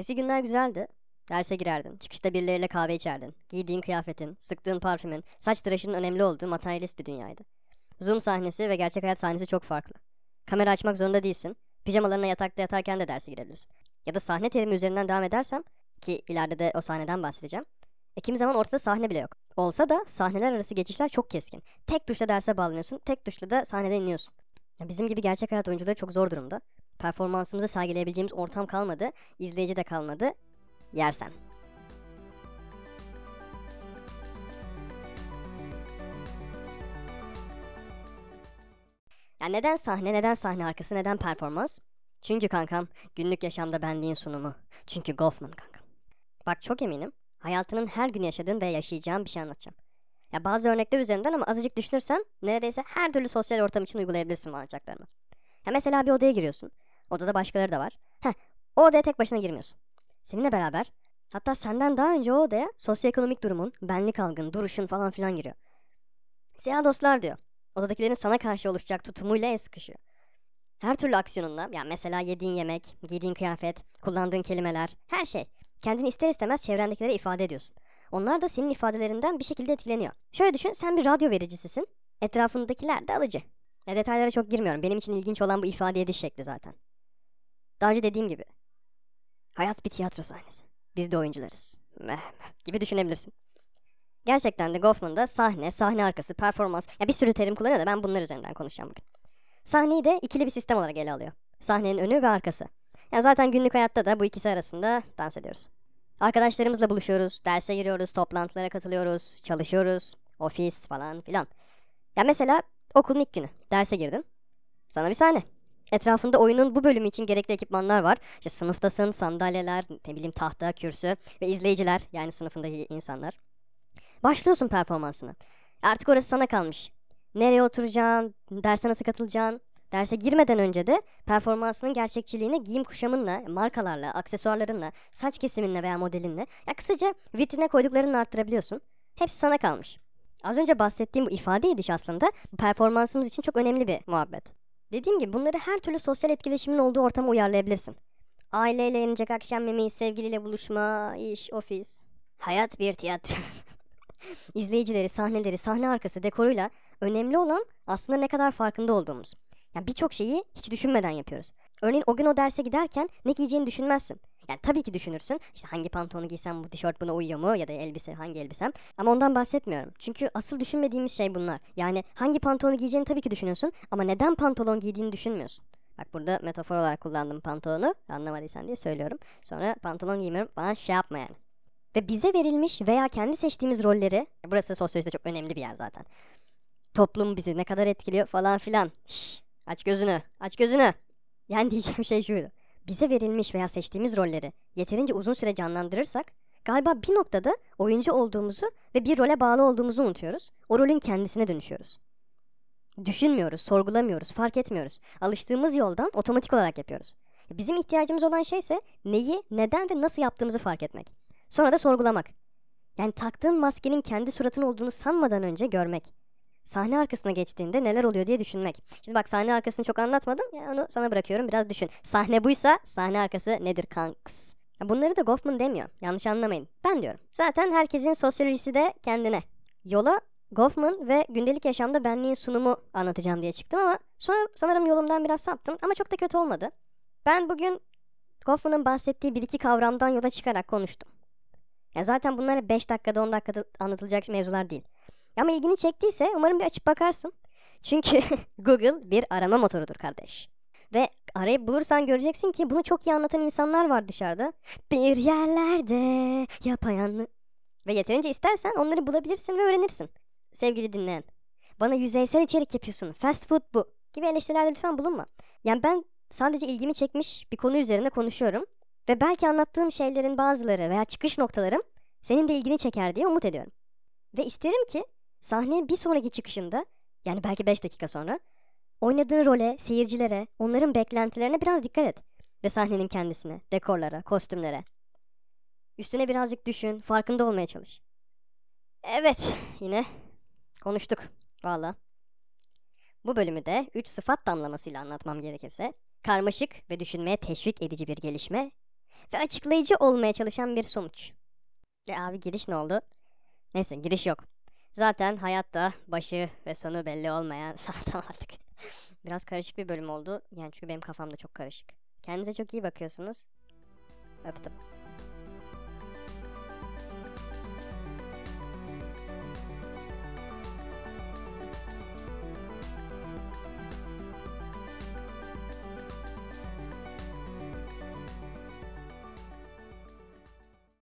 Eski günler güzeldi. Derse girerdin, çıkışta birileriyle kahve içerdin. Giydiğin kıyafetin, sıktığın parfümün, saç tıraşının önemli olduğu materyalist bir dünyaydı. Zoom sahnesi ve gerçek hayat sahnesi çok farklı. Kamera açmak zorunda değilsin. Pijamalarına yatakta yatarken de derse girebilirsin. Ya da sahne terimi üzerinden devam edersem, ki ileride de o sahneden bahsedeceğim. E kimi zaman ortada sahne bile yok. Olsa da sahneler arası geçişler çok keskin. Tek tuşla derse bağlanıyorsun, tek tuşla da sahneden iniyorsun. Bizim gibi gerçek hayat oyuncuları çok zor durumda. Performansımızı sergileyebileceğimiz ortam kalmadı, izleyici de kalmadı. Yersen. Ya neden sahne, neden sahne arkası, neden performans? Çünkü kankam günlük yaşamda benliğin sunumu. Çünkü Goffman kankam. Bak çok eminim hayatının her gün yaşadığın ve yaşayacağın bir şey anlatacağım. Ya bazı örnekler üzerinden ama azıcık düşünürsen neredeyse her türlü sosyal ortam için uygulayabilirsin bu anlatacaklarımı. Ya mesela bir odaya giriyorsun. Odada başkaları da var. Heh, o odaya tek başına girmiyorsun. Seninle beraber hatta senden daha önce o odaya sosyoekonomik durumun, benlik algın, duruşun falan filan giriyor. Siyah dostlar diyor. Odadakilerin sana karşı oluşacak tutumuyla el sıkışıyor. Her türlü aksiyonunla, yani mesela yediğin yemek, giydiğin kıyafet, kullandığın kelimeler, her şey. Kendini ister istemez çevrendekilere ifade ediyorsun. Onlar da senin ifadelerinden bir şekilde etkileniyor. Şöyle düşün, sen bir radyo vericisisin, etrafındakiler de alıcı. Ya detaylara çok girmiyorum. Benim için ilginç olan bu ifade ediş şekli zaten. Daha önce dediğim gibi. Hayat bir tiyatro sahnesi. Biz de oyuncularız. Meh, gibi düşünebilirsin. Gerçekten de Goffman'da sahne, sahne arkası, performans, ya bir sürü terim kullanıyor da ben bunlar üzerinden konuşacağım bugün. Sahneyi de ikili bir sistem olarak ele alıyor. Sahnenin önü ve arkası. Yani zaten günlük hayatta da bu ikisi arasında dans ediyoruz. Arkadaşlarımızla buluşuyoruz, derse giriyoruz, toplantılara katılıyoruz, çalışıyoruz, ofis falan filan. Ya mesela okulun ilk günü, derse girdin. Sana bir sahne. Etrafında oyunun bu bölümü için gerekli ekipmanlar var. İşte sınıftasın, sandalyeler, ne bileyim tahta, kürsü ve izleyiciler yani sınıfındaki insanlar. Başlıyorsun performansına. Artık orası sana kalmış. Nereye oturacaksın, derse nasıl katılacaksın, Derse girmeden önce de performansının gerçekçiliğini giyim kuşamınla, markalarla, aksesuarlarınla, saç kesiminle veya modelinle, ya kısaca vitrine koyduklarını arttırabiliyorsun. Hepsi sana kalmış. Az önce bahsettiğim bu ifade ediş aslında performansımız için çok önemli bir muhabbet. Dediğim gibi bunları her türlü sosyal etkileşimin olduğu ortama uyarlayabilirsin. Aileyle yenecek akşam yemeği, sevgiliyle buluşma, iş, ofis. Hayat bir tiyatro. İzleyicileri, sahneleri, sahne arkası, dekoruyla önemli olan aslında ne kadar farkında olduğumuz. Yani birçok şeyi hiç düşünmeden yapıyoruz. Örneğin o gün o derse giderken ne giyeceğini düşünmezsin. Yani tabii ki düşünürsün. İşte hangi pantolonu giysem bu tişört buna uyuyor mu ya da elbise hangi elbisem. Ama ondan bahsetmiyorum. Çünkü asıl düşünmediğimiz şey bunlar. Yani hangi pantolonu giyeceğini tabii ki düşünüyorsun ama neden pantolon giydiğini düşünmüyorsun. Bak burada metafor olarak kullandım pantolonu. Anlamadıysan diye söylüyorum. Sonra pantolon giymiyorum falan şey yapma yani. Ve bize verilmiş veya kendi seçtiğimiz rolleri, burası sosyolojide çok önemli bir yer zaten. Toplum bizi ne kadar etkiliyor falan filan. Şşş Aç gözünü, aç gözünü. Yani diyeceğim şey şuydu. Bize verilmiş veya seçtiğimiz rolleri yeterince uzun süre canlandırırsak galiba bir noktada oyuncu olduğumuzu ve bir role bağlı olduğumuzu unutuyoruz. O rolün kendisine dönüşüyoruz. Düşünmüyoruz, sorgulamıyoruz, fark etmiyoruz. Alıştığımız yoldan otomatik olarak yapıyoruz. Bizim ihtiyacımız olan şey ise neyi, neden ve nasıl yaptığımızı fark etmek. Sonra da sorgulamak. Yani taktığın maskenin kendi suratın olduğunu sanmadan önce görmek sahne arkasına geçtiğinde neler oluyor diye düşünmek. Şimdi bak sahne arkasını çok anlatmadım. Ya onu sana bırakıyorum biraz düşün. Sahne buysa sahne arkası nedir kanks? Bunları da Goffman demiyor. Yanlış anlamayın. Ben diyorum. Zaten herkesin sosyolojisi de kendine. Yola Goffman ve gündelik yaşamda benliğin sunumu anlatacağım diye çıktım ama sonra sanırım yolumdan biraz saptım ama çok da kötü olmadı. Ben bugün Goffman'ın bahsettiği bir iki kavramdan yola çıkarak konuştum. Ya zaten bunlar 5 dakikada 10 dakikada anlatılacak mevzular değil. Ama ilgini çektiyse umarım bir açıp bakarsın. Çünkü Google bir arama motorudur kardeş. Ve arayıp bulursan göreceksin ki bunu çok iyi anlatan insanlar var dışarıda. Bir yerlerde yapayanlı. Ve yeterince istersen onları bulabilirsin ve öğrenirsin. Sevgili dinleyen. Bana yüzeysel içerik yapıyorsun. Fast food bu. Gibi eleştirilerde lütfen bulunma. Yani ben sadece ilgimi çekmiş bir konu üzerine konuşuyorum. Ve belki anlattığım şeylerin bazıları veya çıkış noktalarım senin de ilgini çeker diye umut ediyorum. Ve isterim ki Sahne bir sonraki çıkışında yani belki 5 dakika sonra oynadığın role, seyircilere, onların beklentilerine biraz dikkat et. Ve sahnenin kendisine, dekorlara, kostümlere. Üstüne birazcık düşün, farkında olmaya çalış. Evet, yine konuştuk valla. Bu bölümü de 3 sıfat damlamasıyla anlatmam gerekirse karmaşık ve düşünmeye teşvik edici bir gelişme ve açıklayıcı olmaya çalışan bir sonuç. E abi giriş ne oldu? Neyse giriş yok. Zaten hayatta başı ve sonu belli olmayan tamam artık. Biraz karışık bir bölüm oldu. Yani çünkü benim kafam da çok karışık. Kendinize çok iyi bakıyorsunuz. Öptüm.